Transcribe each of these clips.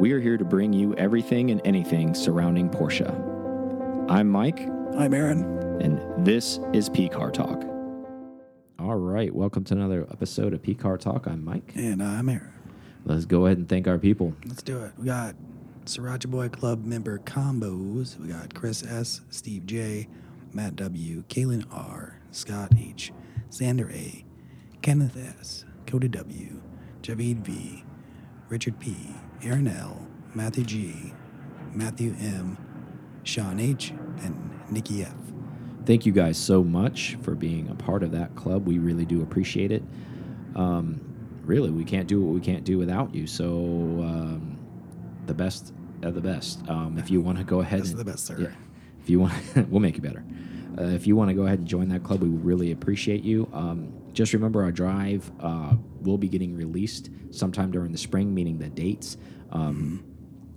We are here to bring you everything and anything surrounding Porsche. I'm Mike, I'm Aaron. and this is P Car Talk. All right, welcome to another episode of P Car Talk. I'm Mike. And I'm Aaron. Let's go ahead and thank our people. Let's do it. We got Sriracha Boy Club member combos. We got Chris S., Steve J., Matt W., Kaylin R., Scott H., Sander A., Kenneth S., Cody W., Javid V., Richard P., Aaron L., Matthew G., Matthew M., Sean H., and Nikki F. Thank you guys so much for being a part of that club. We really do appreciate it. Um, really, we can't do what we can't do without you. So, um, the best of the best. Um, if you want to go ahead Best and the best, sir. Yeah. If you want, we'll make you better. Uh, if you want to go ahead and join that club, we really appreciate you. Um, just remember, our drive uh, will be getting released sometime during the spring, meaning the dates. Um,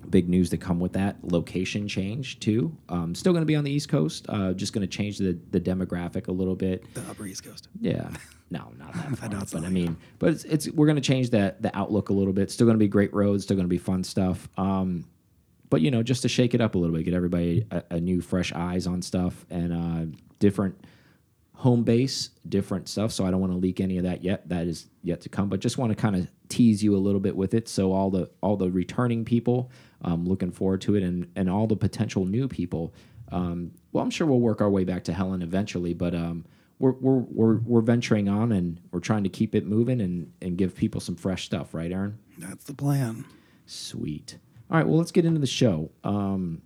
Big news to come with that location change too. Um, still going to be on the East Coast. Uh, just going to change the the demographic a little bit. The Upper East Coast. Yeah. No, not that far. know but I mean, but it's, it's we're going to change that the outlook a little bit. Still going to be great roads. Still going to be fun stuff. Um, but you know, just to shake it up a little bit, get everybody a, a new, fresh eyes on stuff and uh, different home base, different stuff. So I don't want to leak any of that yet. That is yet to come. But just want to kind of tease you a little bit with it. So all the all the returning people, um, looking forward to it, and and all the potential new people. Um, well, I'm sure we'll work our way back to Helen eventually, but um, we're, we're we're we're venturing on and we're trying to keep it moving and and give people some fresh stuff, right, Aaron? That's the plan. Sweet. All right, well, let's get into the show. Um,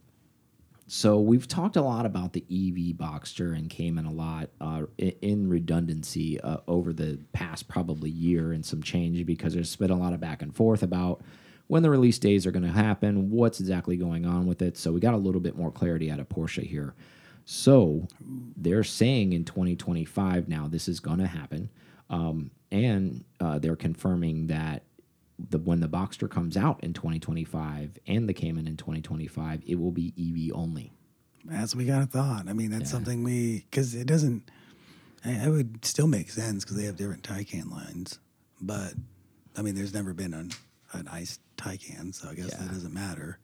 so we've talked a lot about the EV Boxster and Cayman a lot uh, in redundancy uh, over the past probably year and some change because there's been a lot of back and forth about when the release days are going to happen, what's exactly going on with it. So we got a little bit more clarity out of Porsche here. So they're saying in 2025 now this is going to happen, um, and uh, they're confirming that the when the Boxster comes out in 2025 and the Cayman in 2025, it will be EV only. As we got a thought. I mean, that's something we because it doesn't. I- It would still make sense because they have different Taycan lines, but I mean, there's never been an an ice Taycan, so I guess Yeah. that doesn't matter.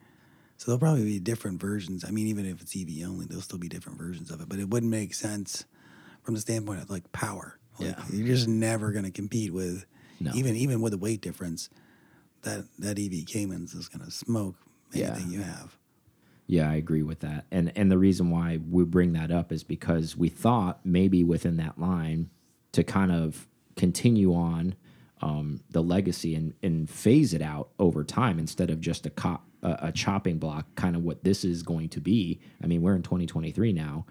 So there'll probably be different versions. I mean, even if it's EV only, there'll still be different versions of it. But it wouldn't make sense from the standpoint of like power. Like, Yeah. you're just never going to compete with No. even even with the weight difference. That that EV Caymans is going to smoke Yeah. anything you have. Yeah, I agree with that. And and the reason why we bring that up is because we thought maybe within that line to kind of continue on um, the legacy and, and phase it out over time instead of just a cop a, a chopping block, kind of what this is going to be. I mean, we're in 2023 now.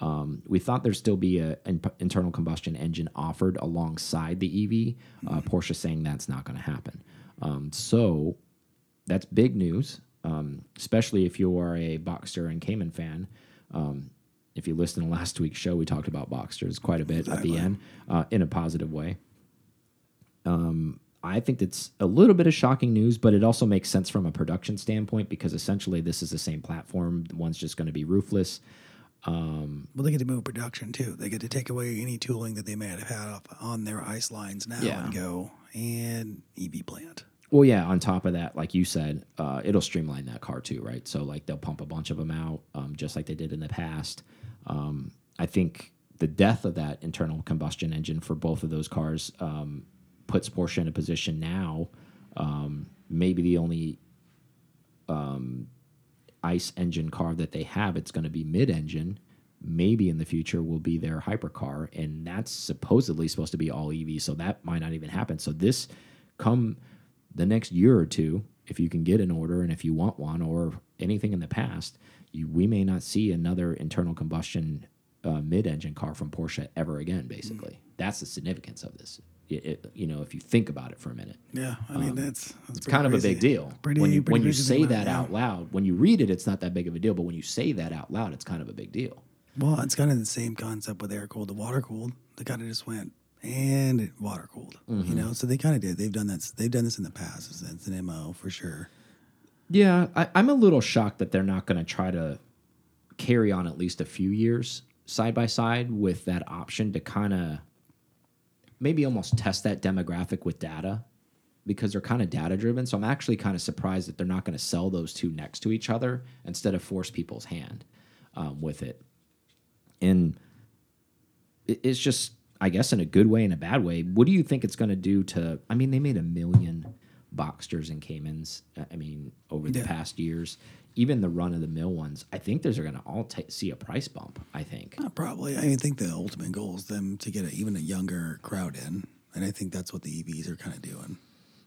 Um, we thought there'd still be an internal combustion engine offered alongside the EV. Uh, Porsche saying that's not going to happen. Um, so that's big news, um, especially if you are a Boxster and Cayman fan. Um, if you listen to last week's show, we talked about Boxsters quite a bit at the end uh, in a positive way. Um, I think that's a little bit of shocking news, but it also makes sense from a production standpoint because essentially this is the same platform. One's just going to be roofless. Um, Well, they get to move production too. They get to take away any tooling that they may have had up on their ice lines now Yeah. and go and EV plant. Well, yeah. On top of that, like you said, uh, it'll streamline that car too, right? So like they'll pump a bunch of them out, um, just like they did in the past. Um, I think the death of that internal combustion engine for both of those cars um, puts Porsche in a position now, um, maybe the only um, ICE engine car that they have. It's going to be mid-engine. Maybe in the future will be their hypercar, and that's supposedly supposed to be all EV. So that might not even happen. So this come the next year or two, if you can get an order and if you want one or anything in the past, you, we may not see another internal combustion uh, mid-engine car from Porsche ever again. Basically, that's the significance of this. It, you know, if you think about it for a minute, Yeah, I mean that's, that's Um, it's kind of a big deal. Pretty, when you when you say that yeah. out loud, when you read it, it's not that big of a deal. But when you say that out loud, it's kind of a big deal. Well, it's kind of the same concept with air cooled to water cooled. They kind of just went and it water cooled. Mm-hmm. You know, so they kind of did. They've done that. They've done this in the past. It's, it's an mo for sure. Yeah, I, I'm a little shocked that they're not going to try to carry on at least a few years side by side with that option to kind of maybe almost test that demographic with data because they're kind of data driven. So I'm actually kind of surprised that they're not going to sell those two next to each other instead of force people's hand um, with it. And it's just, I guess, in a good way and a bad way. What do you think it's going to do to? I mean, they made a million Boxsters and Caymans. uh, I mean, over the Yeah. past years, even the run of the mill ones, I think those are going to all see a price bump. I think. Uh, probably. I think the ultimate goal is them to get a, even a younger crowd in, and I think that's what the EVs are kind of doing.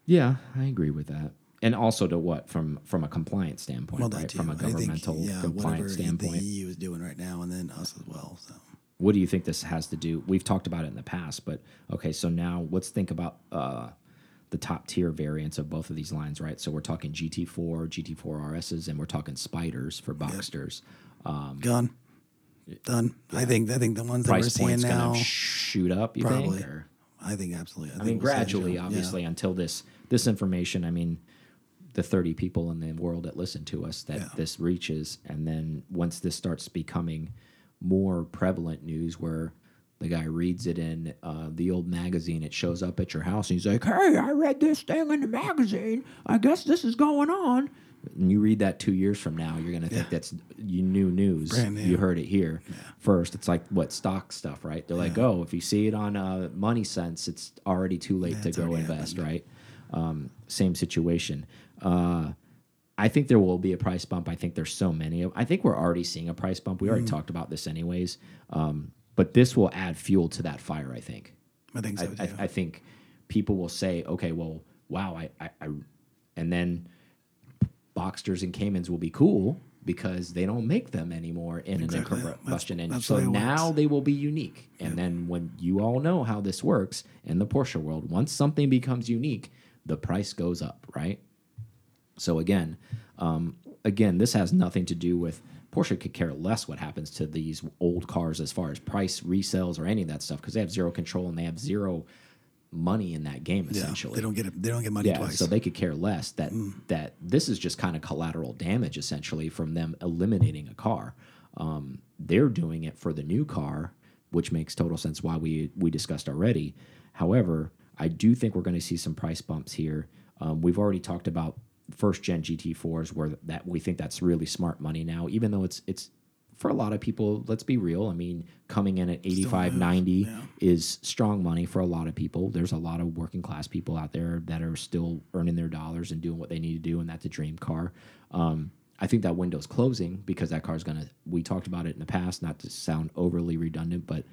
Yeah, I agree with that. And also to what from from a compliance standpoint, Well, right? too. From a I think, governmental yeah, whatever compliance standpoint. the EU is doing right now, and then us as well. So what do you think this has to do? We've talked about it in the past, but okay, so now let's think about uh, the top tier variants of both of these lines, right? So we're talking GT4, GT4 RSs, and we're talking Spiders for Boxsters. Um, gone, done. I think I think the ones that we're Price seeing now, shoot up, you probably. think? Or? I think absolutely. I think mean, we'll gradually, show- yeah. obviously, until this this information. I mean, the thirty people in the world that listen to us that Yeah. this reaches, and then once this starts becoming more prevalent news, where the guy reads it in uh, the old magazine, it shows up at your house, and he's like, "Hey, I read this thing in the magazine. I guess this is going on." And you read that two years from now, you're gonna think Yeah. that's you new news. New. You heard it here first. It's like what stock stuff, right? They're like, oh, if you see it on uh, Money Sense, it's already too late Yeah, to go invest, happened. right? Um, same situation. Uh, I think there will be a price bump. I think there's so many. I think we're already seeing a price bump. We already Mm-hmm. talked about this anyways. Um, but this will add fuel to that fire. I think. I think I, so too. I, I think people will say, okay, well, wow, I, I, I and then Boxsters and Caymans will be cool because they don't make them anymore in Exactly. an combustion engine. that's So now works. they will be unique. And then when you all know how this works in the Porsche world, once something becomes unique, the price goes up, right? So again, um, again, this has nothing to do with Porsche could care less what happens to these old cars as far as price resales or any of that stuff because they have zero control and they have zero money in that game yeah, essentially. they don't get it. They don't get money yeah, twice. Mm. so they could care less that that this is just kind of collateral damage essentially from them eliminating a car. Um, they're doing it for the new car, which makes total sense. Why we we discussed already. However, I do think we're going to see some price bumps here. Um, we've already talked about first gen GT4s where that we think that's really smart money now, even though it's it's for a lot of people, let's be real. I mean, coming in at 85, 90 yeah. is strong money for a lot of people. There's a lot of working class people out there that are still earning their dollars and doing what they need to do, and that's a dream car. Um, I think that window's closing because that car's gonna. We talked about it in the past, not to sound overly redundant, but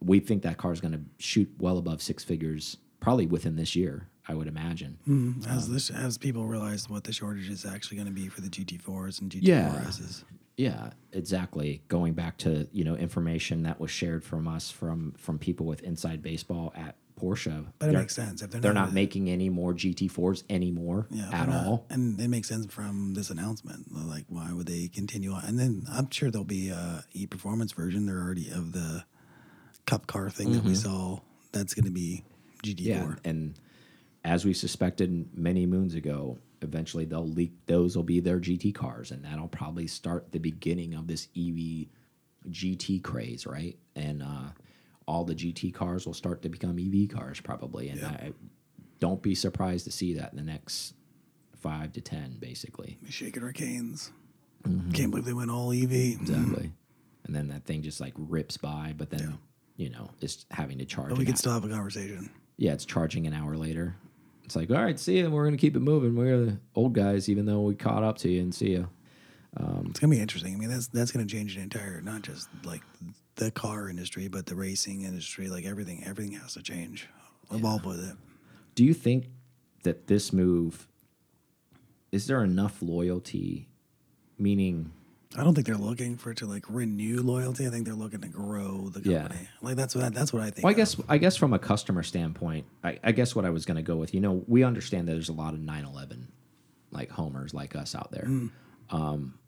we think that car's gonna shoot well above six figures, probably within this year. I would imagine. Mm, as this as people realize what the shortage is actually going to be for the GT4s and Yeah. GT4s. Yeah, exactly. Going back to you know information that was shared from us from from people with inside baseball at Porsche. But it makes sense if they're, They're not, not making any more GT4s anymore yeah, at not- all. and it makes sense from this announcement. Like, why would they continue on? And then I'm sure there'll be a e performance version. They're already of the cup car thing that we saw. That's going to be GT4. Mm-hmm. Yeah, and as we suspected many moons ago, eventually they'll leak. Those will be their GT cars, and that'll probably start the beginning of this EV GT craze, right? And uh, all the GT cars will start to become EV cars, probably. And Yeah. I don't be surprised to see that in the next five to ten, basically. Shaking our canes. Mm-hmm. Can't believe they went all EV. Exactly. And then that thing just like rips by, but then you know it's having to charge. But we could still have a conversation. yeah, it's charging an hour later. It's like, all right, see you. We're gonna keep it moving. We're the old guys, even though we caught up to you and see you. Um, it's gonna be interesting. I mean, that's that's gonna change the entire, not just like the car industry, but the racing industry. Like everything, everything has to change. Evolve with it. Do you think that this move is there enough loyalty? Meaning, I don't think they're looking for it to like renew loyalty. I think they're looking to grow the Yeah. company. Like that's what that's what I think. well, I of. guess I guess from a customer standpoint, I, I guess what I was going to go with. You know, we understand that there's a lot of 911 like homers like us out there. Um,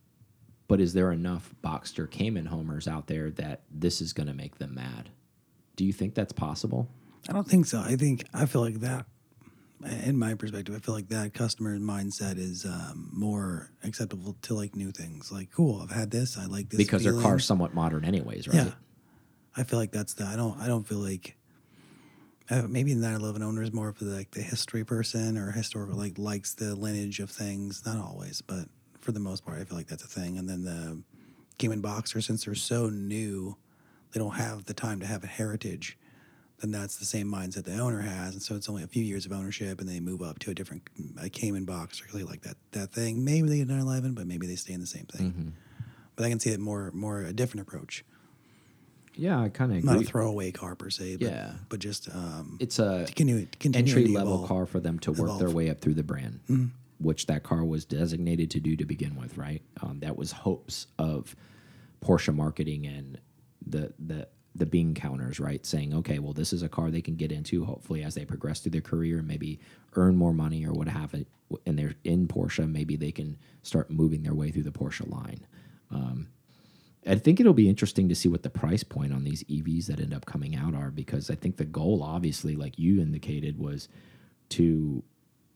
but is there enough Boxster Cayman homers out there that this is going to make them mad? Do you think that's possible? I don't think so. I think I feel like that. In my perspective, I feel like that customer mindset is um, more acceptable to like new things. Like, cool, I've had this. I like this because their feeling. car's somewhat modern anyways, right? Yeah, I feel like that's the. I don't. I don't feel like. Uh, maybe the 911 owner is more of like the history person or historical, like likes the lineage of things. Not always, but for the most part, I feel like that's a thing. And then the Cayman Boxer, since they're so new, they don't have the time to have a heritage. Then that's the same mindset the owner has, and so it's only a few years of ownership, and they move up to a different a Cayman Boxer, really like that that thing. Maybe they get 911, but maybe they stay in the same thing. But I can see it more more a different approach, Yeah, I kind of not a throwaway car per se. But, Yeah. but just um, It's a continue, continue entry level evolve. car for them to work their way up through the brand, which that car was designated to do to begin with, right? Um, that was hopes of Porsche marketing and the the the bean counters, right? Saying, okay, well, this is a car they can get into, hopefully, as they progress through their career and maybe earn more money or what have it. And they're in Porsche, maybe they can start moving their way through the Porsche line. Um, I think it'll be interesting to see what the price point on these EVs that end up coming out are because I think the goal, obviously, like you indicated, was to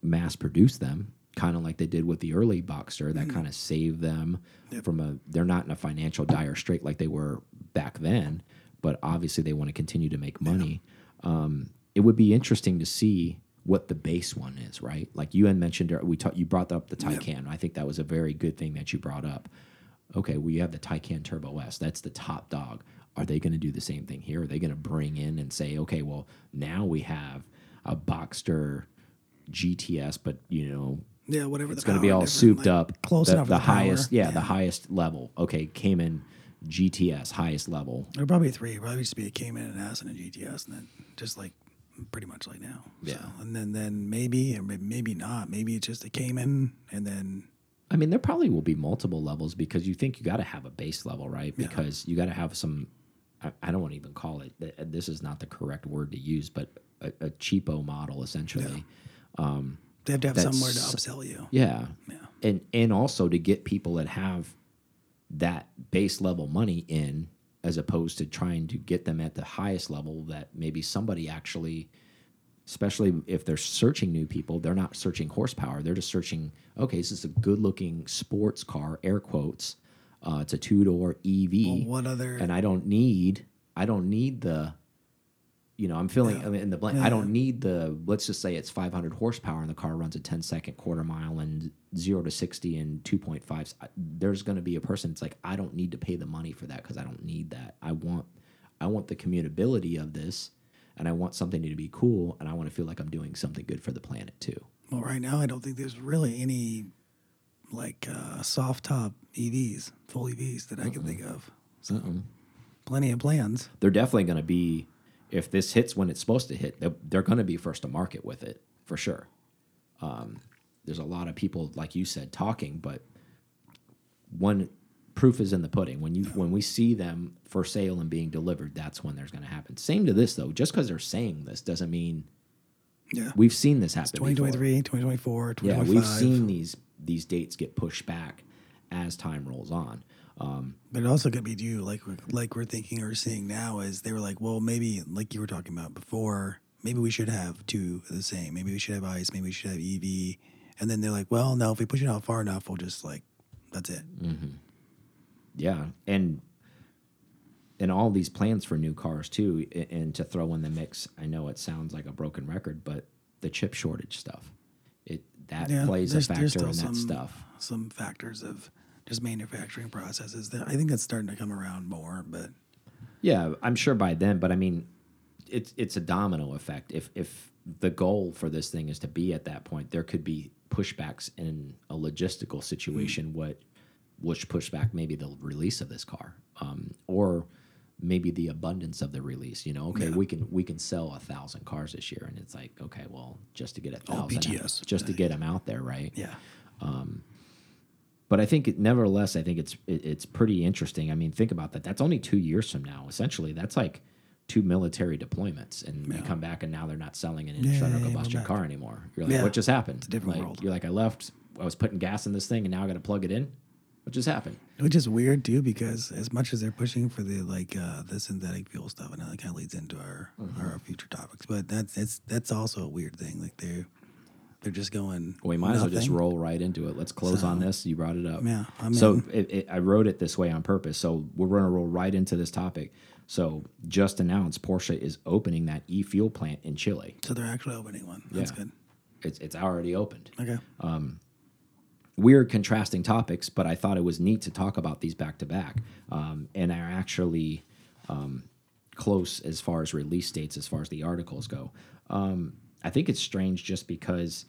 mass produce them, kind of like they did with the early Boxster, that kind of saved them from a. They're not in a financial dire strait like they were back then, but obviously they want to continue to make money. Um, it would be interesting to see what the base one is, right? Like you had mentioned, we talked. You brought up the Taycan. I think that was a very good thing that you brought up okay, we have the Taycan Turbo S. That's the top dog. Are they going to do the same thing here? Are they going to bring in and say, okay, well, now we have a Boxster GTS, but you know, yeah, whatever. it's going to be all souped like, up. close the, enough. The the highest, yeah, the highest level. Okay, Cayman GTS, highest level. There are probably three. Probably just be a Cayman, an S, and a GTS, and then just like pretty much like now. Yeah. So, and then then maybe or maybe not. Maybe it's just a Cayman, and then I mean, there probably will be multiple levels because you think you got to have a base level, right? Because you got to have some. I, I don't want to even call it. This is not the correct word to use, but a, a cheapo model essentially. Um they have to have somewhere to upsell you. Yeah. Yeah. And and also to get people that have that base level money in as opposed to trying to get them at the highest level that maybe somebody actually especially if they're searching new people, they're not searching horsepower. They're just searching, okay, this is a good looking sports car, air quotes. Uh, it's a two door EV. Well, what other? and I don't need I don't need the you know I'm feeling I mean, in the blank I don't need the let's just say it's 500 horsepower and the car runs a 10 second quarter mile and 0 to 60 in 2.5 there's going to be a person that's like I don't need to pay the money for that cuz I don't need that. I want I want the commutability of this and I want something to be cool and I want to feel like I'm doing something good for the planet too. Well, right now I don't think there's really any like uh, soft top EVs, full EVs that I can think of. So plenty of plans. they're definitely going to be if this hits when it's supposed to hit they're, they're going to be first to market with it for sure um, there's a lot of people like you said talking but one proof is in the pudding when you when we see them for sale and being delivered that's when there's going to happen same to this though just because they're saying this doesn't mean Yeah. we've seen this happen before. 2023, 2024, 2025. yeah we've seen these these dates get pushed back as time rolls on um, But it also could be due, like like we're thinking or seeing now, is they were like, well, maybe like you were talking about before, maybe we should have two of the same. Maybe we should have ice. Maybe we should have EV. And then they're like, well, no, if we push it out far enough, we'll just like, that's it. Yeah, and and all these plans for new cars too, and to throw in the mix. I know it sounds like a broken record, but the chip shortage stuff, it that Yeah, plays a factor in that some- stuff. Some factors of just manufacturing processes that I think that's starting to come around more. But Yeah, I'm sure by then, but I mean, it's it's a domino effect. If if the goal for this thing is to be at that point, there could be pushbacks in a logistical situation, what which push back maybe the release of this car, um, or maybe the abundance of the release. You know, okay, we can we can sell a thousand cars this year, and it's like, okay, well, just to get a thousand, just to get them out there, right? yeah, but I think, it, nevertheless, I think it's it, it's pretty interesting. I mean, think about that. That's only two years from now. Essentially, that's like two military deployments, and you come back, and now they're not selling an internal yeah, combustion car anymore. You're like, Yeah, what just happened? it's a different Like, world. You're like, I left. I was putting gas in this thing, and now I got to plug it in. What just happened? which is weird too, because as much as they're pushing for the like uh, the synthetic fuel stuff, and that kind of leads into our Mm-hmm. our future topics. But that's it's that's also a weird thing. Like they're they're just going. We might as well just roll right into it. Let's close on this. You brought it up. yeah, I'm so it, it, I wrote it this way on purpose. So we're going to roll right into this topic. So just announced Porsche is opening that e-fuel plant in Chile. So they're actually opening one. That's Yeah. good. It's it's already opened. Okay. Um, weird contrasting topics, but I thought it was neat to talk about these back to back, um, and are actually um, close as far as release dates, as far as the articles go. Um, I think it's strange just because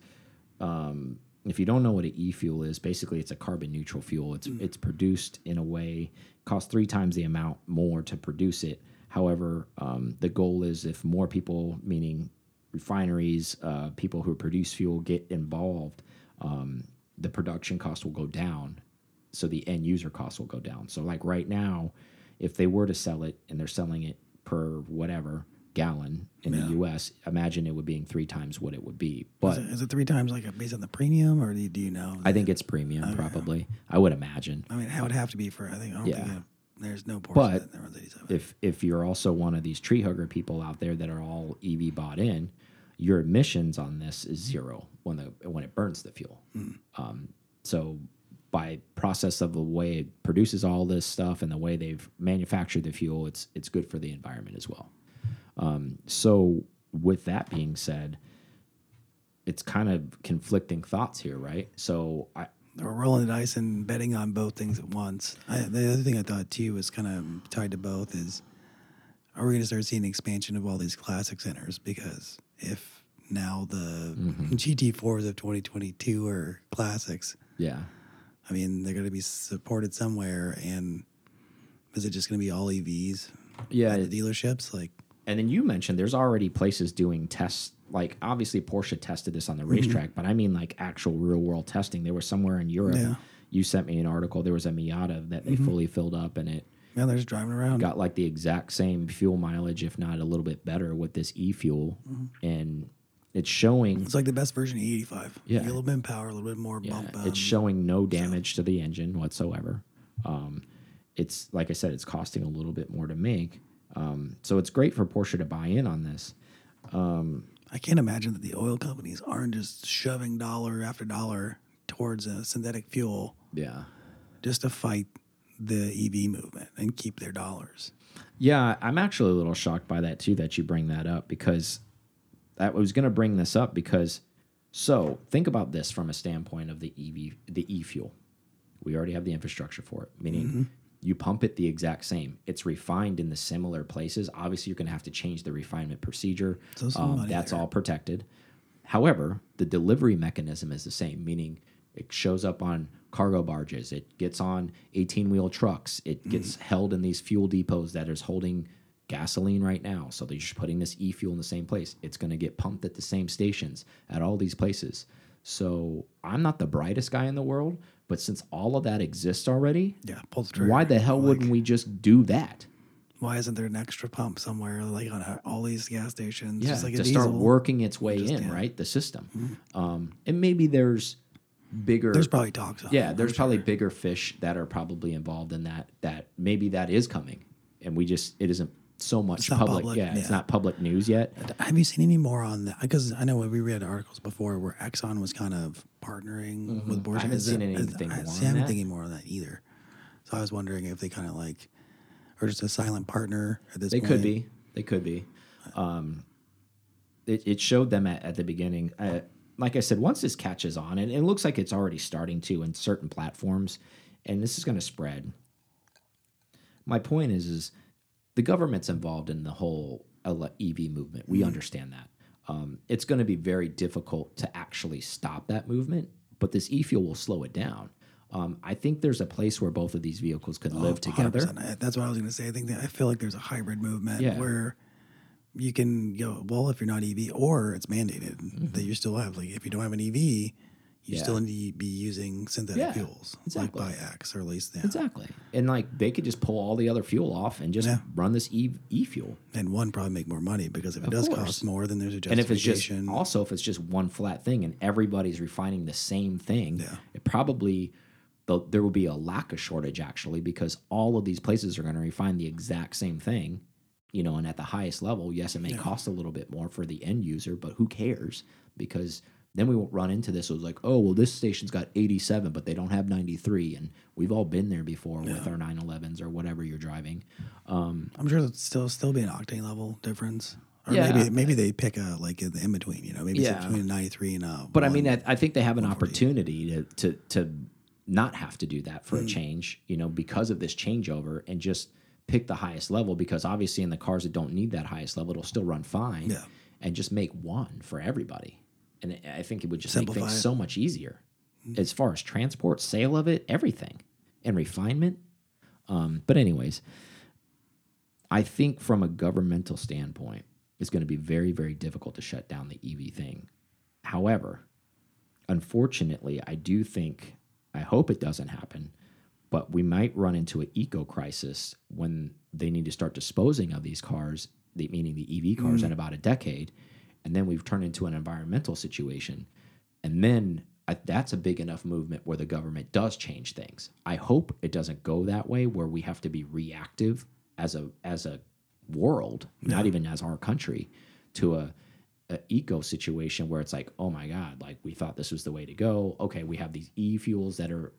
um, if you don't know what an e-fuel is, basically it's a carbon neutral fuel. It's it's produced in a way costs three times the amount more to produce it. However, um, the goal is if more people, meaning refineries, uh, people who produce fuel, get involved, um, the production cost will go down, so the end user cost will go down. So, like right now, if they were to sell it and they're selling it per whatever gallon in the U.S., imagine it would being three times what it would be. But Is it, is it three times like based on the premium, or do you, do you know? I think it's premium, probably. I would imagine. I mean, how would have to be for? I think I don't Yeah. think it, there's no Porsche But that runs 87. If if you're also one of these tree hugger people out there that are all EV bought in, your emissions on this is zero when the when it burns the fuel. Um, so by process of the way it produces all this stuff and the way they've manufactured the fuel, it's it's good for the environment as well. Um, so with that being said, it's kind of conflicting thoughts here, right? So I, We're rolling the dice and betting on both things at once. I, the other thing I thought too was kind of tied to both is, are we going to start seeing expansion of all these classic centers? Because if now the GT4s of 2022 are classics, yeah, I mean they're going to be supported somewhere, and is it just going to be all EVs? yeah. at the dealerships, like And then you mentioned there's already places doing tests. Like obviously Porsche tested this on the racetrack, but I mean like actual real world testing. They were somewhere in Europe. Yeah. You sent me an article. There was a Miata that they fully filled up, and it yeah, they're just driving around. got like the exact same fuel mileage, if not a little bit better, with this e fuel. And it's showing It's like the best version of E eighty five. Yeah. a little bit of power, a little bit more Yeah, bump. um, it's showing no damage to the engine whatsoever. Um, it's like I said, it's costing a little bit more to make. Um, so it's great for Porsche to buy in on this. I can't imagine that the oil companies aren't just shoving dollar after dollar towards a synthetic fuel Yeah. just to fight the EV movement and keep their dollars. Yeah, I'm actually a little shocked by that too that you bring that up because I was going to bring this up because so think about this from a standpoint of the EV the e-fuel. We already have the infrastructure for it, meaning you pump it the exact same. It's refined in the similar places. Obviously, you're going to have to change the refinement procedure. So Um, that's there. all protected. However, the delivery mechanism is the same, meaning it shows up on cargo barges, it gets on 18 wheel trucks, it gets held in these fuel depots that is holding gasoline right now. So they're just putting this e fuel in the same place. It's going to get pumped at the same stations at all these places. So I'm not the brightest guy in the world, but since all of that exists already, Yeah, pull the trigger. why the hell wouldn't we just do that? Why isn't there an extra pump somewhere, like on all these gas stations? yeah, just like to start working its way Just- in, yeah. right? The system, um, and maybe there's bigger. There's probably talks on yeah, it, there's I'm probably sure. bigger fish that are probably involved in that. That maybe that is coming, and we just it isn't so much public. public, Yeah, it's not public news yet. Have you seen any more on that? Because I know we read articles before where Exxon was kind of partnering with Porsche. Mm-hmm. haven't Is seen it- is- anything I more see, on I haven't that. seen any more on that either. So I was wondering if they kind of like, or just a silent partner at this They point. could be. They could be. Um, it, it showed them at, at the beginning. Uh, like I said, once this catches on, and it looks like it's already starting to in certain platforms, and this is going to spread. My point is, is the government's involved in the whole EV movement. We understand that. Um, it's going to be very difficult to actually stop that movement, but this e-fuel will slow it down. Um, I think there's a place where both of these vehicles could live together. 100%. That's what I was going to say. I think that I feel like there's a hybrid movement Yeah. where you can go well if you're not EV, or it's mandated that you still have like if you don't have an EV, you. Yeah. still need to be using synthetic Yeah, fuels exactly. like by X or at least yeah. Exactly. And like they could just pull all the other fuel off and just Yeah. run this e e fuel. And one probably make more money because if it Of does course. cost more, then there's a justification. And if it's just also if it's just one flat thing and everybody's refining the same thing, it probably there will be a lack of shortage actually because all of these places are going to refine the exact same thing, you know, and at the highest level, yes, it may cost a little bit more for the end user, but who cares? Because then we won't run into this. It was like, oh, well, this station's got 87, but they don't have 93. And we've all been there before with our 911s or whatever you're driving. Um, I'm sure it'll still still be an octane level difference. Or Yeah. maybe maybe they pick a like in, the in between, you know, maybe Yeah. it's between 93 and uh but I mean, I, I think they have an opportunity to, to, to not have to do that Mm. for a change, you know, because of this changeover and just pick the highest level because obviously in the cars that don't need that highest level, it'll still run fine Yeah. and just make one for everybody. And I- think it would just Simplify make things it. so much easier as far as transport, sale of it, everything, and refinement. Um, but anyways, I think from a governmental standpoint, it's going to be very, very difficult to shut down the EV thing. However, unfortunately, I do think, I hope it doesn't happen, but we might run into an eco crisis when they need to start disposing of these cars, the, meaning the EV cars, in about a decade. And then we've turned into an environmental situation. And then I, that's a big enough movement where the government does change things. I hope it doesn't go that way where we have to be reactive as a as a world, not even as our country, to a, a eco situation where it's like, oh my god, like we thought this was the way to go. Okay, we have these e fuels that are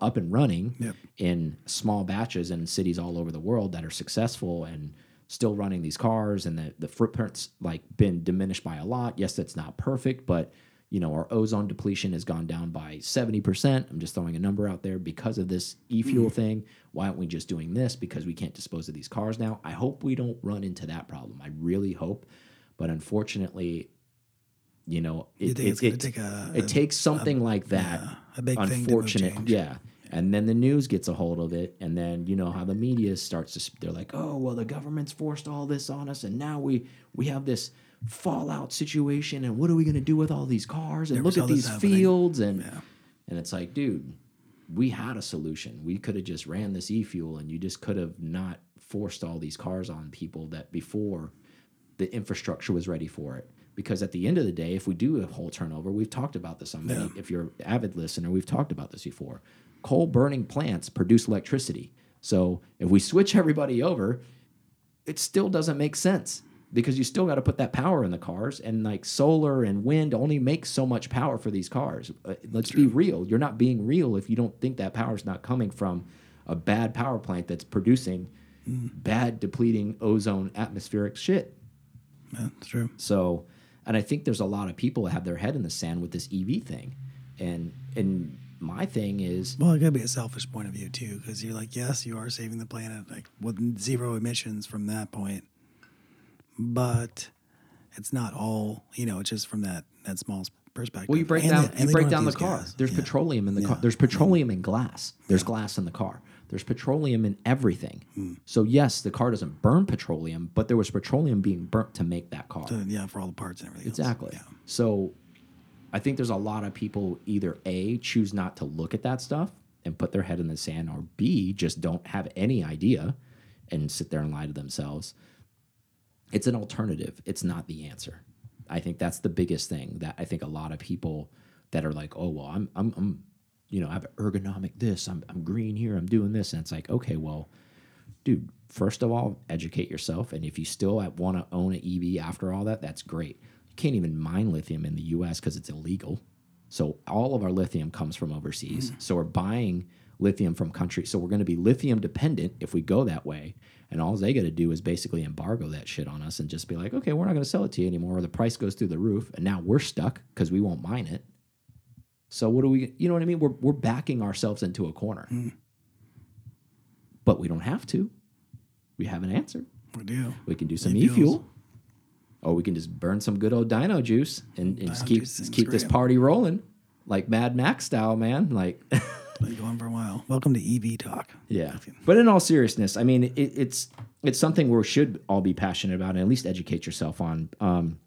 up and running Yep. in small batches in cities all over the world that are successful and still running these cars and the, the footprints like been diminished by a lot. Yes that's not perfect but you know our ozone depletion has gone down by 70% i'm just throwing a number out there because of this e-fuel mm. thing. Why aren't we just doing this? Because we can't dispose of these cars now. I hope we don't run into that problem. I really hope. But unfortunately you know it, think it, it- take a- it takes something like that yeah, a big thing unfortunate change. yeah and then the news gets a hold of it and then you know how the media starts to they're like oh well the government's forced all this on us and now we we have this fallout situation and what are we going to do with all these cars and look at these fields and Yeah. and it's like dude we had a solution we could have just ran this e-fuel and you just could have not forced all these cars on people that before the infrastructure was ready for it. Because at the end of the day, if we do a whole turnover, we've talked about this on many. If you're an avid listener, we've talked about this before. Coal burning plants produce electricity. So if we switch everybody over, it still doesn't make sense because you still got to put that power in the cars and like solar and wind only makes so much power for these cars. Uh, let's be real. You're not being real if you don't think that power is not coming from a bad power plant that's producing bad depleting ozone atmospheric shit. Yeah, it's true. so, and I think there's a lot of people that have their head in the sand with this EV thing, and and my thing is, Well, it could be a selfish point of view too, because you're like, yes, you are saving the planet, like with zero emissions from that point, but it's not all. You know, it's just from that that small perspective. well, you break And down they- you break down the car. gas. There's Yeah. petroleum in the car. There's petroleum in glass. There's glass in the car. There's petroleum in everything. Hmm. So yes, the car doesn't burn petroleum, but there was petroleum being burnt to make that car. So, yeah, for all the parts and everything. Exactly. Yeah. So I think there's a lot of people either A, choose not to look at that stuff and put their head in the sand, or B, just don't have any idea and sit there and lie to themselves. It's an alternative, it's not the answer. I think that's the biggest thing that I think a lot of people that are like, oh, well, I'm, I'm, I'm you know, I have ergonomic this, I'm, I'm green here, I'm doing this. And it's like, okay, well, dude, first of all, educate yourself. And if you still want to own an EV after all that, that's great. You can't even mine lithium in the US because it's illegal. So all of our lithium comes from overseas. Mm. So we're buying lithium from countries. So we're going to be lithium dependent if we go that way. And all they got to do is basically embargo that shit on us and just be like, okay, we're not going to sell it to you anymore. Or the price goes through the roof. And now we're stuck because we won't mine it. So what do we? You know what I mean? We're we're backing ourselves into a corner. Mm. But we don't have to. We have an answer. We do. We can do some E-fuels. e-fuel, or we can just burn some good old dino juice and, and just keep just keep this party rolling, like Mad Max style, man. Like, Been going for a while. Welcome to EV talk. yeah. But in all seriousness, I mean, it, it's it's something we should all be passionate about and at least educate yourself on. Um,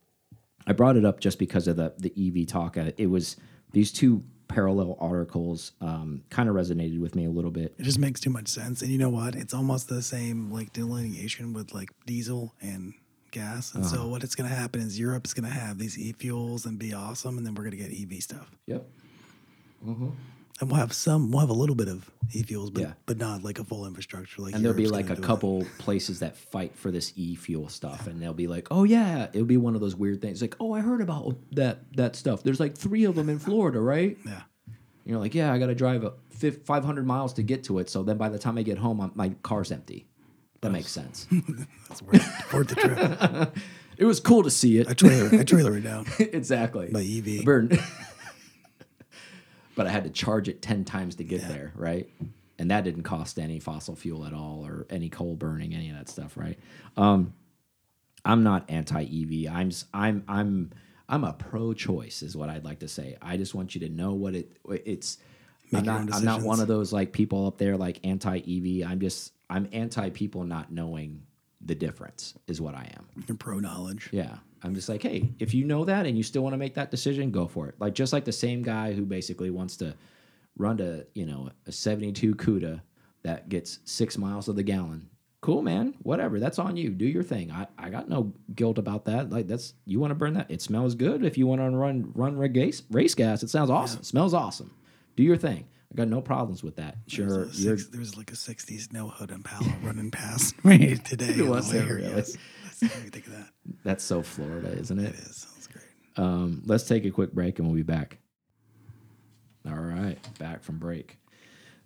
I brought it up just because of the the EV talk. Uh, It was these two parallel articles um, kind of resonated with me a little bit. It just makes too much sense. And you know what? It's almost the same like delineation with like diesel and gas. And Uh-huh. so what it's going to happen is Europe's going to have these e-fuels and be awesome, and then we're going to get EV stuff. Yep. And we'll have some. We'll have a little bit of e-fuels, but Yeah. but not like a full infrastructure. Like and there'll be like a gonna it. couple places that fight for this e-fuel stuff and they'll be like oh yeah it'll be one of those weird things like oh i heard about that that stuff there's like three of them in florida right Yeah. You're like yeah i gotta drive a 500 miles to get to it so then by the time i get home I'm, my car's empty that makes sense That's worth, worth the trip. it was cool to see I it trailer, I trailer it down. exactly By EV. Burn. but I had to charge it 10 times to get there, right? And that didn't cost any fossil fuel at all or any coal burning, any of that stuff, right? Um, I'm not anti EV. I'm I'm I'm I'm a pro choice is what I'd like to say. I just want you to know what it it's I'm not I'm not one of those like people up there like anti EV. I'm just I'm anti people not knowing the difference is what I am. Your pro knowledge. Yeah. I'm just like, hey, if you know that and you still want to make that decision, go for it. Like just like the same guy who basically wants to run to, you know, a 72 CUDA that gets six miles of the gallon. Cool, man. Whatever. That's on you. Do your thing. I, I got no guilt about that. Like that's you want to burn that. It smells good. If you want to run run race race gas, it sounds awesome. Smells awesome. Do your thing. I got no problems with that. Sure, you're six, there's like a '60s no hood Impala running past me today. the Was there here, really? yes. Think of that? that's so Florida, isn't it? It is. Sounds great. Um, let's take a quick break and we'll be back. All right, back from break.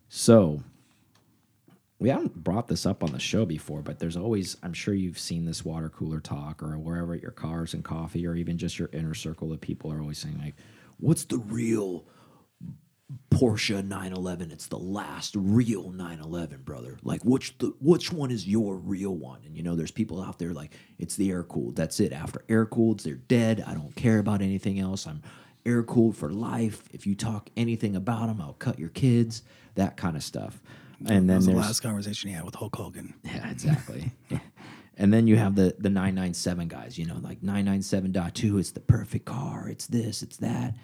So, we haven't brought this up on the show before, but there's always, I'm sure you've seen this water cooler talk or wherever at your cars and coffee or even just your inner circle of people are always saying, like, what's the real Porsche 911. It's the last real 911, brother. Like which the which one is your real one? And you know, there's people out there like it's the air cooled. That's it. After air cooled, they're dead. I don't care about anything else. I'm air cooled for life. If you talk anything about them, I'll cut your kids. That kind of stuff. And then the last conversation he had with Hulk Hogan. yeah, exactly. and then you have the the 997 guys, you know, like 997.2, it's the perfect car, it's this, it's that.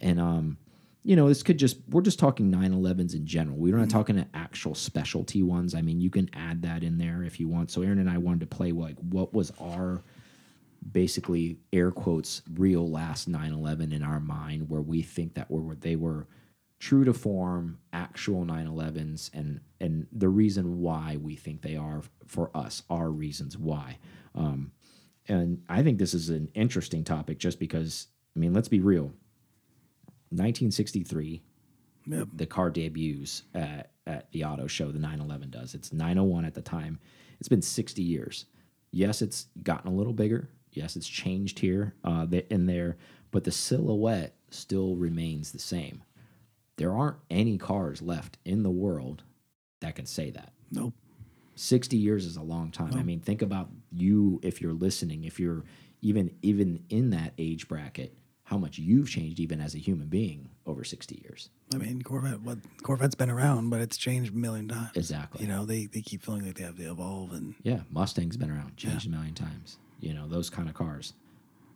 And um you know, this could just we're just talking 911s in general. We're not talking to actual specialty ones. I mean, you can add that in there if you want. So Aaron and I wanted to play like what was our basically air quotes real last 911 in our mind where we think that were they were true to form actual 911s and and the reason why we think they are for us our reasons why um and i think this is an interesting topic just because i mean let's be real 1963 Yep. the car debuts at, at the auto show the 911 does. It's 901 at the time. It's been 60 years. Yes it's gotten a little bigger. Yes it's changed here uh, in there but the silhouette still remains the same. There aren't any cars left in the world that can say that. Nope. 60 years is a long time. I mean, think about you if you're listening, if you're even even in that age bracket, how much you've changed even as a human being over 60 years. I mean, Corvette. What Corvette's been around, but it's changed a million times. Exactly. You know, they they keep feeling like they have to evolve, and Yeah, Mustang's been around, changed a million times. You know, those kind of cars.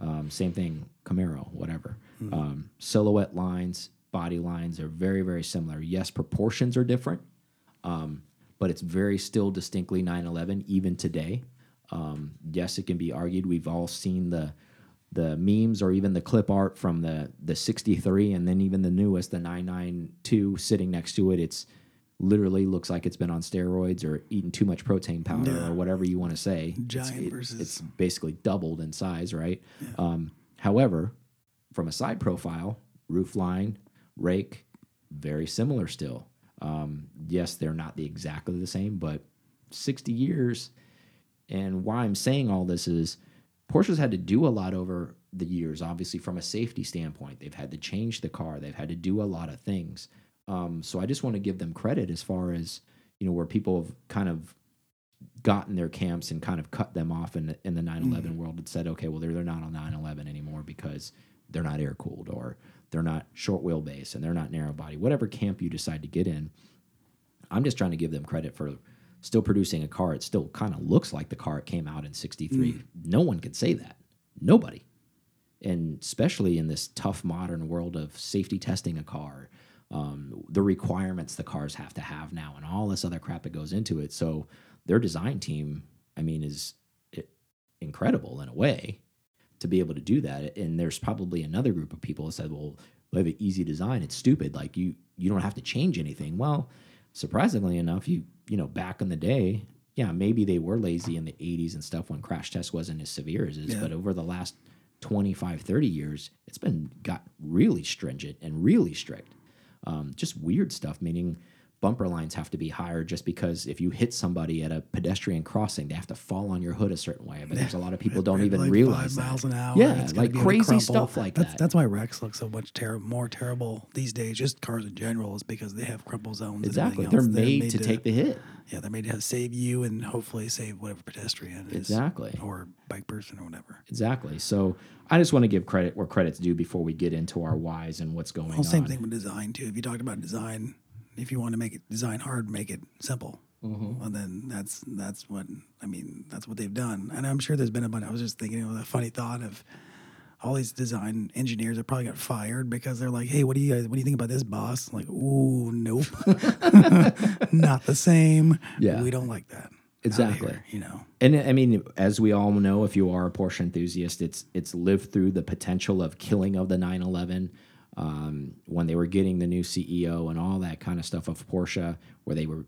Um, same thing, Camaro, whatever. Um, silhouette lines, body lines are very, very similar. Yes, proportions are different, um, but it's very still distinctly 911 even today. Um, yes, it can be argued. We've all seen the the memes or even the clip art from the the 63 and then even the newest the 992 sitting next to it it's literally looks like it's been on steroids or eating too much protein powder Yeah. or whatever you want to say. It's- Giant it- versus- it's basically doubled in size right? Um, however from a side profile roof line rake very similar still. Um, yes they're not the exactly the same but 60 years and why I'm saying all this is Porsche's had to do a lot over the years, obviously, from a safety standpoint. They've had to change the car, they've had to do a lot of things. Um, so I just want to give them credit as far as, you know, where people have kind of gotten their camps and kind of cut them off in the, in the 911 world and said, okay, well, they're, they're not on 911 anymore because they're not air cooled or they're not short wheelbase and they're not narrow body, whatever camp you decide to get in. I'm just trying to give them credit for still producing a car. It still kind of looks like the car it came out in '63. No one can say that. Nobody. And especially in this tough modern world of safety testing a car, um, the requirements the cars have to have now, and all this other crap that goes into it. So their design team, I mean, is incredible in a way to be able to do that. And there's probably another group of people that said, well, they have an easy design. It's stupid. Like you you don't have to change anything. Well, surprisingly enough, you you know back in the day, yeah, maybe they were lazy in the 80s and stuff when crash test wasn't as severe as is, Yeah. but over the last 25, 30 years, it's been got really stringent and really strict. Um, just weird stuff, meaning bumper lines have to be higher just because if you hit somebody at a pedestrian crossing, they have to fall on your hood a certain way. But there's a lot of people don't even like realize five miles that. an hour. Yeah, it's like to crazy stuff like that's, that. That's why wrecks look so much ter more terrible these days. Just cars in general is because they have crumple zones. and Exactly. They're else. made, to, take the hit. Yeah, they're made to save you and hopefully save whatever pedestrian is. Exactly. Or bike person or whatever. Exactly. So I just want to give credit where credit's due before we get into our whys and what's going Well, on. same thing with design too. If you talked about design, if you want to make it design hard, make it simple. Mm-hmm. And then that's that's what I mean. That's what they've done. And I'm sure there's been a bunch. I was just thinking of a funny thought of all these design engineers that probably got fired because they're like, "Hey, what do you guys? What do you think about this, boss?" like, "Ooh, nope, not the same. Yeah. we don't like that. Exactly. here, you know, And I mean, as we all know, if you are a Porsche enthusiast, it's it's lived through the potential of killing of the 911 um, when they were getting the new CEO and all that kind of stuff of Porsche, where they were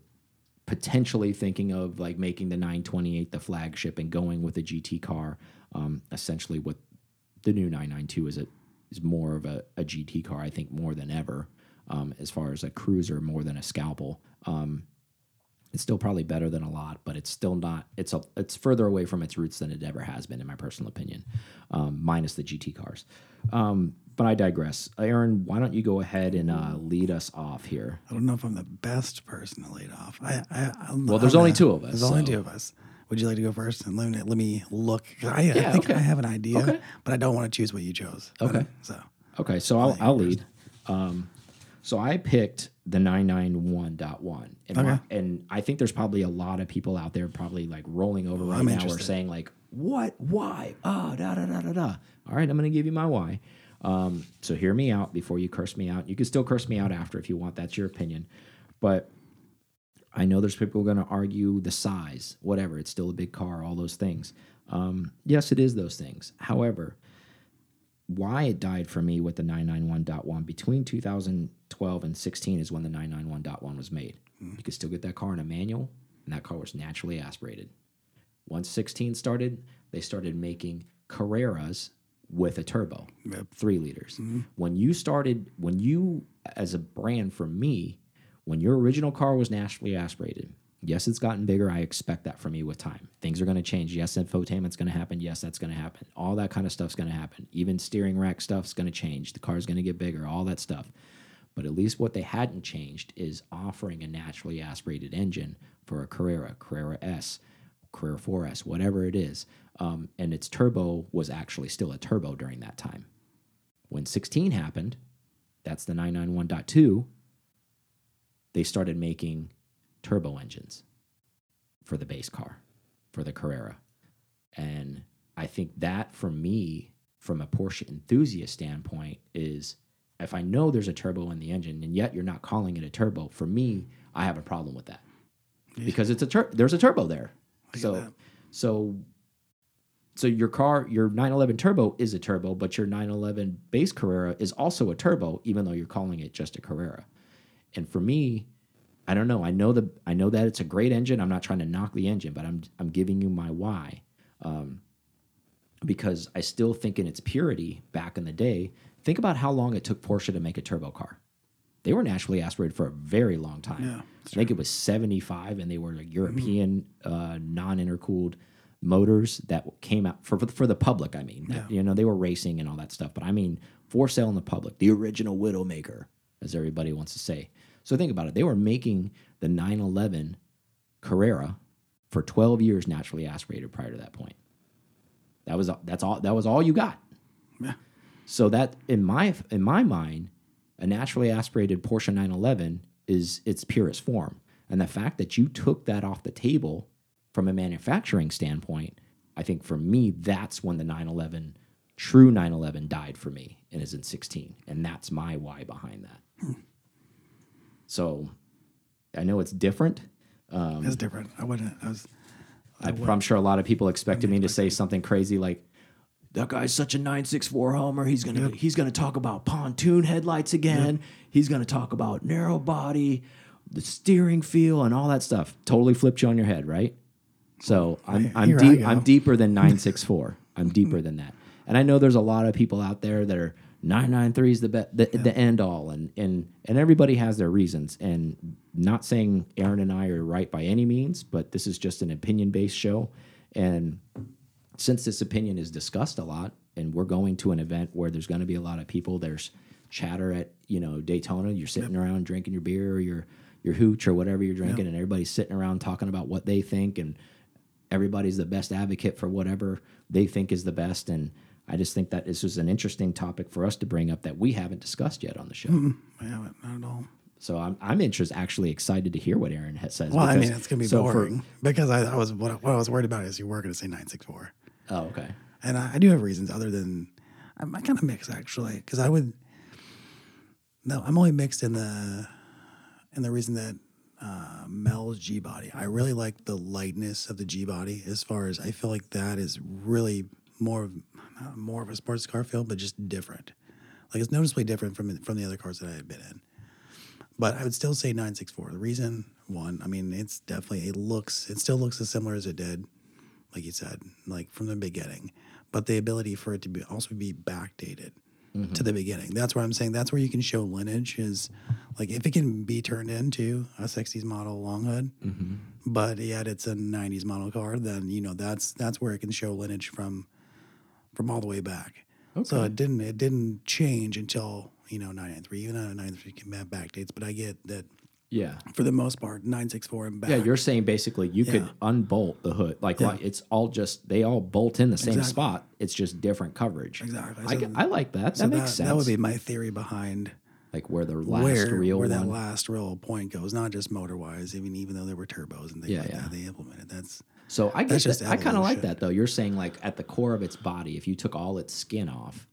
potentially thinking of like making the 928 the flagship and going with a GT car. Um, essentially, what the new 992 is a is more of a, a GT car, I think, more than ever. Um, as far as a cruiser, more than a scalpel. Um, it's still probably better than a lot, but it's still not. It's a it's further away from its roots than it ever has been, in my personal opinion, um, minus the GT cars. But I digress. Aaron, why don't you go ahead and uh, lead us off here? I don't know if I'm the best person to lead off. I, I, I'm, Well, there's only a- two of us, There's only two of us. Would you like to go first and let me, let me look? I, I think okay. I have an idea, Okay. but I don't want to choose what you chose. Okay. So Okay, so I'll, I'll lead. Um, so I picked the 991.1. And, Okay. and I think there's probably a lot of people out there probably like rolling over right I'm now or saying like, what, why, ah, da, da, da, da, da. All right, I'm going to give you my why. Um, so hear me out before you curse me out. You can still curse me out after if you want. That's your opinion. But I know there's people going to argue the size, whatever. It's still a big car, all those things. Um, yes, it is those things. However, why it died for me with the 991.1 between 2012 and 16 is when the 991.1 was made. You could still get that car in a manual, and that car was naturally aspirated. Once 16 started, they started making Carreras with a turbo, Yep. three liters. Mm-hmm. When you started, when you, as a brand for me, when your original car was naturally aspirated, yes, it's gotten bigger. I expect that from you with time. Things are going to change. Yes, infotainment's going to happen. Yes, that's going to happen. All that kind of stuff's going to happen. Even steering rack stuff's going to change. The car's going to get bigger, all that stuff. But at least what they hadn't changed is offering a naturally aspirated engine for a Carrera, Carrera S, Carrera 4S, whatever it is. Um, and its turbo was actually still a turbo during that time. When 16 happened, that's the 991.2, they started making turbo engines for the base car, for the Carrera. And I think that for me, from a Porsche enthusiast standpoint, is if I know there's a turbo in the engine and yet you're not calling it a turbo, for me, I have a problem with that. Because it's a tur- there's a turbo there. So that. so so your car, your 911 turbo is a turbo, but your 911 base Carrera is also a turbo, even though you're calling it just a Carrera. And for me, I don't know. I know the I know that it's a great engine. I'm not trying to knock the engine, but I'm I'm giving you my why. Um, because I still think in its purity back in the day. Think about how long it took Porsche to make a turbo car. They were naturally aspirated for a very long time. Yeah, I think it was 75, and they were like European uh, non-intercooled motors that came out for for the, for the public. I mean, that, you know, they were racing and all that stuff, but I mean, for sale in the public, the original Widowmaker, as everybody wants to say. So think about it. They were making the 911 Carrera for 12 years naturally aspirated prior to that point. That was that's all that was all you got. Yeah. So that in my in my mind, a naturally aspirated Porsche 911 is its purest form. And the fact that you took that off the table from a manufacturing standpoint, I think for me that's when the 911 true 911 died for me and is in 16 and that's my why behind that. So I know it's different. Um, It's different. I wouldn't. I was. I, I'm sure a lot of people expected me to say something crazy like that guy's such a 964 homer. He's gonna he's gonna talk about pontoon headlights again. He's gonna talk about narrow body, the steering feel, and all that stuff. Totally flipped you on your head, right? So I'm I'm Here I deep go. I'm deeper than 964. I'm deeper than that. And I know there's a lot of people out there that are 993 is the be- the, the end all and and and everybody has their reasons and not saying Aaron and I are right by any means, but this is just an opinion based show and since this opinion is discussed a lot and we're going to an event where there's going to be a lot of people there's chatter at you know daytona you're sitting around drinking your beer or your your hooch or whatever you're drinking and everybody's sitting around talking about what they think and everybody's the best advocate for whatever they think is the best. And i just think that this is an interesting topic for us to bring up that we haven't discussed yet on the show. I haven't, not at all. so i'm, I'm interested actually excited to hear what aaron has says Well, I mean, it's gonna be so for- boring because I, I was what, what I was worried about is you were gonna say nine six four, oh okay. And I, I do have reasons other than I'm, I kind of mixed actually because I would no I'm only mixed in the in the reason that uh, Mel's G body I really like the lightness of the G body as far as I feel like that is really more of not more of a sports car feel but just different like it's noticeably different from from the other cars that I had been in. But I would still say 964. The reason, one, I mean, it's definitely, it looks, it still looks as similar as it did, like you said, like from the beginning. But the ability for it to be also be backdated to the beginning. That's where I'm saying that's where you can show lineage is like if it can be turned into a 60s model long hood, mm-hmm. but yet it's a 90s model car, then, you know, that's, that's where it can show lineage from, from all the way back. okay. So it didn't, it didn't change until, you know, 993, even though 993 can have backdates, but I get that yeah for the most part, 964 and back. Yeah, you're saying basically you could unbolt the hood. Like, Yeah. like, it's all just they all bolt in the same Exactly. spot. It's just different coverage. Exactly. I, So- I like that. That so makes sense. That would be my theory behind like where the last where, real where that last real point goes, not just motor wise, even even though there were turbos and things Yeah, like yeah. that they implemented. That's so I just that. I kind of like that though. You're saying like at the core of its body, if you took all its skin off,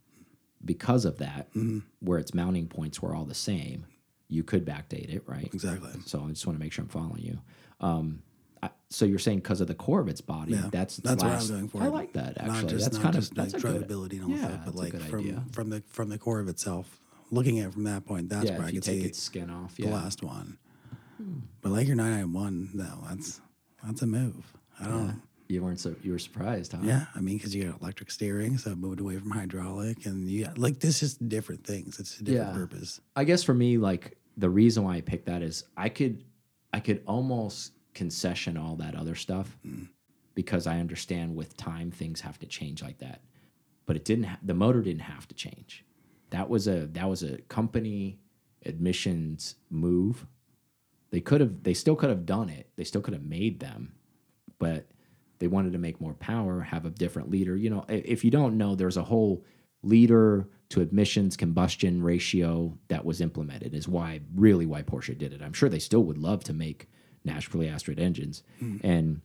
because of that, Mm-hmm. where its mounting points were all the same, you could backdate it, right? exactly. So I just want to make sure I'm following you. Um, I, so you're saying because of the core of its body, Yeah, that's that's what I'm going for. I like that actually. Not just that's not kind just of that's like a good drivability and all yeah, that, but like from idea. from the from the core of itself, looking at it from that point, that's yeah, where I could take see its skin off. the Yeah, last one. Hmm. But like your 991, no, that's that's a move. I don't. you weren't so you were surprised, huh? Yeah, I mean, because you got electric steering, so it moved away from hydraulic, and you got, like this is different things. It's a different Yeah. purpose. I guess for me, like the reason why I picked that is I could, I could almost concession all that other stuff mm. because I understand with time things have to change like that. But it didn't. Ha- the motor didn't have to change. That was a that was a company emissions move. They could have. They still could have done it. They still could have made them, but they wanted to make more power, have a different leader. You know, if you don't know, there's a whole leader to emissions combustion ratio that was implemented is why really why Porsche did it. I'm sure they still would love to make naturally aspirated engines hmm. and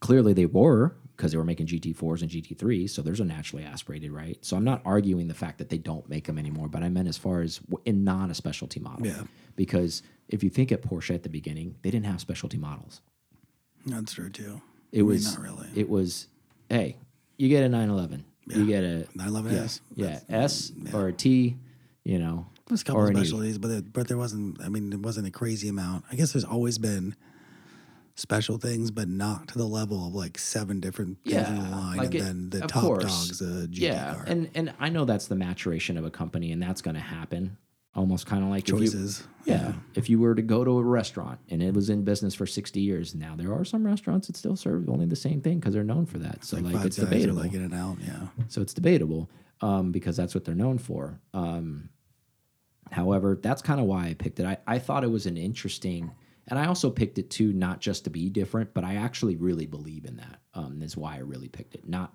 clearly they were because they were making GT4s and GT3s so there's a naturally aspirated right so I'm not arguing the fact that they don't make them anymore but I meant as far as in non a specialty model Yeah. because if you think at Porsche at the beginning they didn't have specialty models That's true too. it I mean, was not really. it was hey you get a 911 you get a 911S. yeah S mm, or a T you know There's a couple of an E. specialties, but it, but there wasn't. I mean, it wasn't a crazy amount. I guess there's always been special things, but not to the level of like seven different things in the line, like and it- then the top course. dog's a yeah, car. and and I know that's the maturation of a company, and that's going to happen. Almost kind of like if you- Choices. yeah, if you were to go to a restaurant and it was in business for sixty years, now there are some restaurants that still serve only the same thing because they're known for that. So like, Five it's debatable. like In-N-Out. Yeah. so it's debatable um, because that's what they're known for. Um, however, that's kind of why I picked it. I, I thought it was an interesting, and I also picked it too, not just to be different, but I actually really believe in that. Um, is why I really picked it. Not,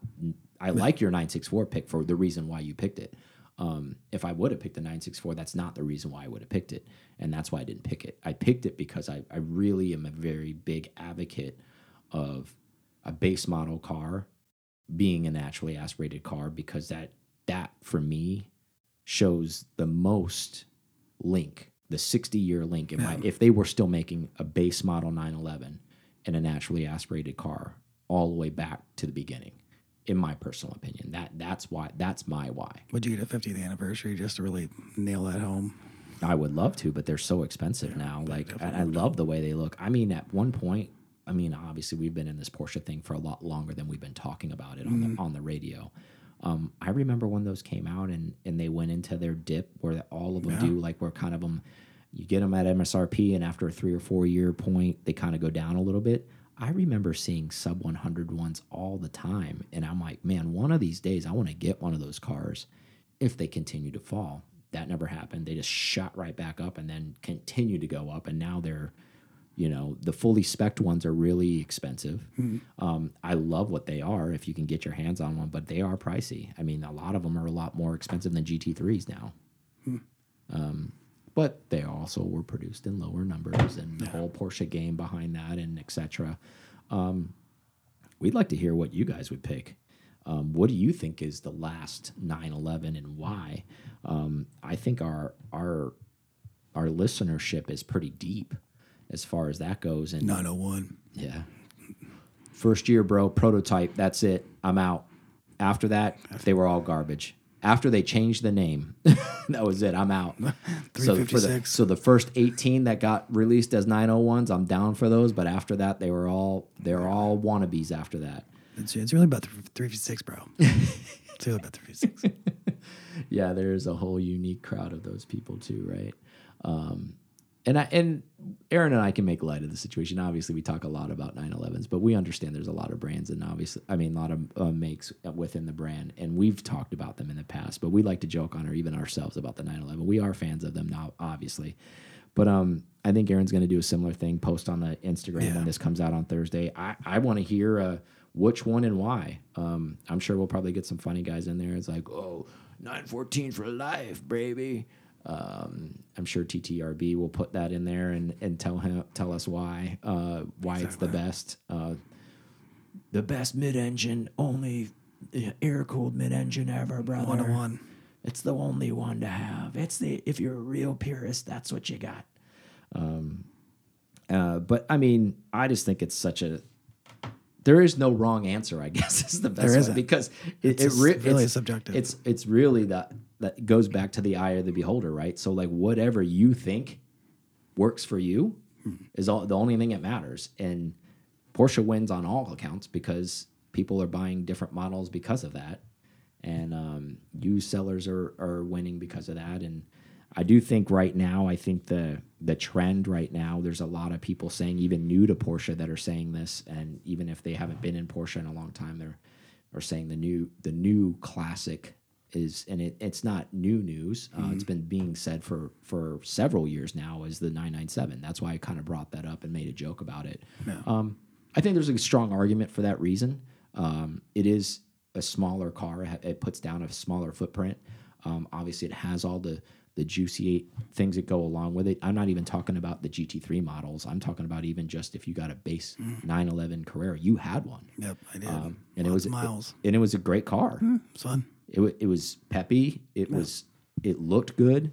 I like your nine six four pick for the reason why you picked it. Um, if I would have picked the 964, that's not the reason why I would have picked it. And that's why I didn't pick it. I picked it because I, I really am a very big advocate of a base model car being a naturally aspirated car because that that for me shows the most link the 60 year link in my if they were still making a base model 911 and a naturally aspirated car all the way back to the beginning in my personal opinion. That that's why that's my why. Would you get a 50th anniversary just to really nail that home? I would love to, but they're so expensive now. Like I, I love the way they look. I mean, at one point, I mean, obviously we've been in this Porsche thing for a lot longer than we've been talking about it on the mm-hmm. on the radio. Um, I remember when those came out and and they went into their dip where all of them do like where kind of them you get them at MSRP and after a three or four year point they kind of go down a little bit. I remember seeing sub 100 ones all the time, and I'm like, man, one of these days I want to get one of those cars if they continue to fall. That never happened. They just shot right back up and then continued to go up, and now they're, you know, the fully spec ones are really expensive. Um, I love what they are if you can get your hands on one, but they are pricey. I mean, a lot of them are a lot more expensive than GT3s now. Um, but they also were produced in lower numbers and the whole Porsche game behind that and etc. Um, we'd like to hear what you guys would pick. Um, what do you think is the last 911 and why? Um, I think our our our listenership is pretty deep as far as that goes. And 901. yeah, first year, bro, prototype. That's it. I'm out. After that, they were all garbage. After they changed the name, that was it. I'm out. So the 356. so the first 18 that got released as 901s, I'm down for those. But after that, they were all they're all wannabes. After that, It's, it's really about the 356, bro. it's really about the 356. yeah, there's a whole unique crowd of those people too, right? Um, and I and Aaron and I can make light of the situation. Obviously, we talk a lot about 911s, but we understand there's a lot of brands and obviously, I mean, a lot of uh, makes within the brand, and we've talked about them in the past. But we like to joke on, or even ourselves, about the 911. We are fans of them now, obviously. But um, I think Aaron's going to do a similar thing. Post on the Instagram Yeah. when this comes out on Thursday. I I want to hear uh, which one and why. Um, I'm sure we'll probably get some funny guys in there. It's like, oh, 914 for life, baby. Um, I'm sure TTRB will put that in there and, and tell him tell us why uh, why it's the best. Uh, the best mid-engine, only air-cooled mid-engine ever, brother. One to one. It's the only one to have. It's the if you're a real purist, that's what you got. Um, uh, but I mean, I just think it's such a. There is no wrong answer, I guess is the best There isn't. because it, It's it re- really it's, subjective. It's it's really that that goes back to the eye of the beholder, right? So like whatever you think works for you Hmm. is all the only thing that matters, and Porsche wins on all accounts because people are buying different models because of that, and um, used sellers are are winning because of that. And I do think right now, I think the the trend right now, there's a lot of people saying, even new to Porsche, that are saying this, and even if they haven't been in Porsche in a long time, they're are saying the new the new classic is and it, it's not new news. Uh, it's been being said for for several years now is the 997 that's why i kind of brought that up and made a joke about it. Um, i think there's a strong argument for that reason. Um, it is a smaller car. It, puts down a smaller footprint. Um, obviously it has all the the juicy things that go along with it. I'm not even talking about the gt3 models. I'm talking about even just if you got a base 911 carrera you had one. Yep, I did. um, and it was miles. and it was a great car. It's fun. It it was peppy. It was it looked good.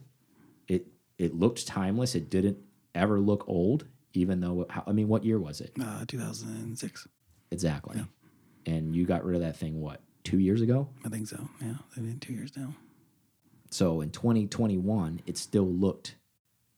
It it looked timeless. It didn't ever look old, even though how, I mean, what year was it Uh, 2006. exactly? And you got rid of that thing what two years ago? I think so. Yeah, it's been two years now. So in 2021, it still looked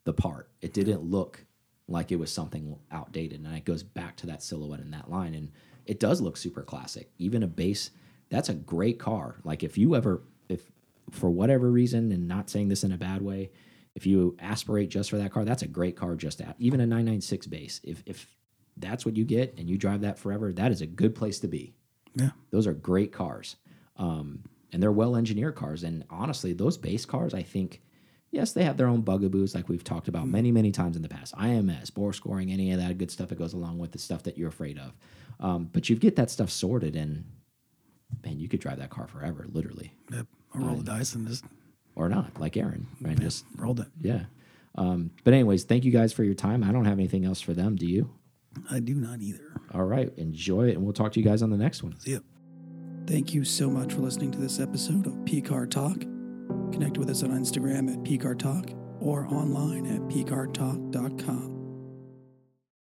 the part. It didn't look like it was something outdated. And it goes back to that silhouette and that line. And it does look super classic. Even a base, that's a great car. Like if you ever, if for whatever reason, and not saying this in a bad way, if you aspirate just for that car, that's a great car just at even a 996 base. If if that's what you get and you drive that forever, that is a good place to be. Yeah. Those are great cars. Um, and they're well engineered cars. And honestly, those base cars, I think, yes, they have their own bugaboos, like we've talked about many, many times in the past. IMS, bore scoring, any of that good stuff that goes along with the stuff that you're afraid of. Um, but you get that stuff sorted, and man, you could drive that car forever, literally, Yep. I rolled the dice and just or not, like Aaron, right? Just rolled it. yeah. Um, but anyways, thank you guys for your time. I don't have anything else for them. Do you? I do not either. All right, enjoy it, and we'll talk to you guys on the next one. See ya. Thank you so much for listening to this episode of PCAR Talk. Connect with us on Instagram at PCAR Talk or online at PCARTalk.com.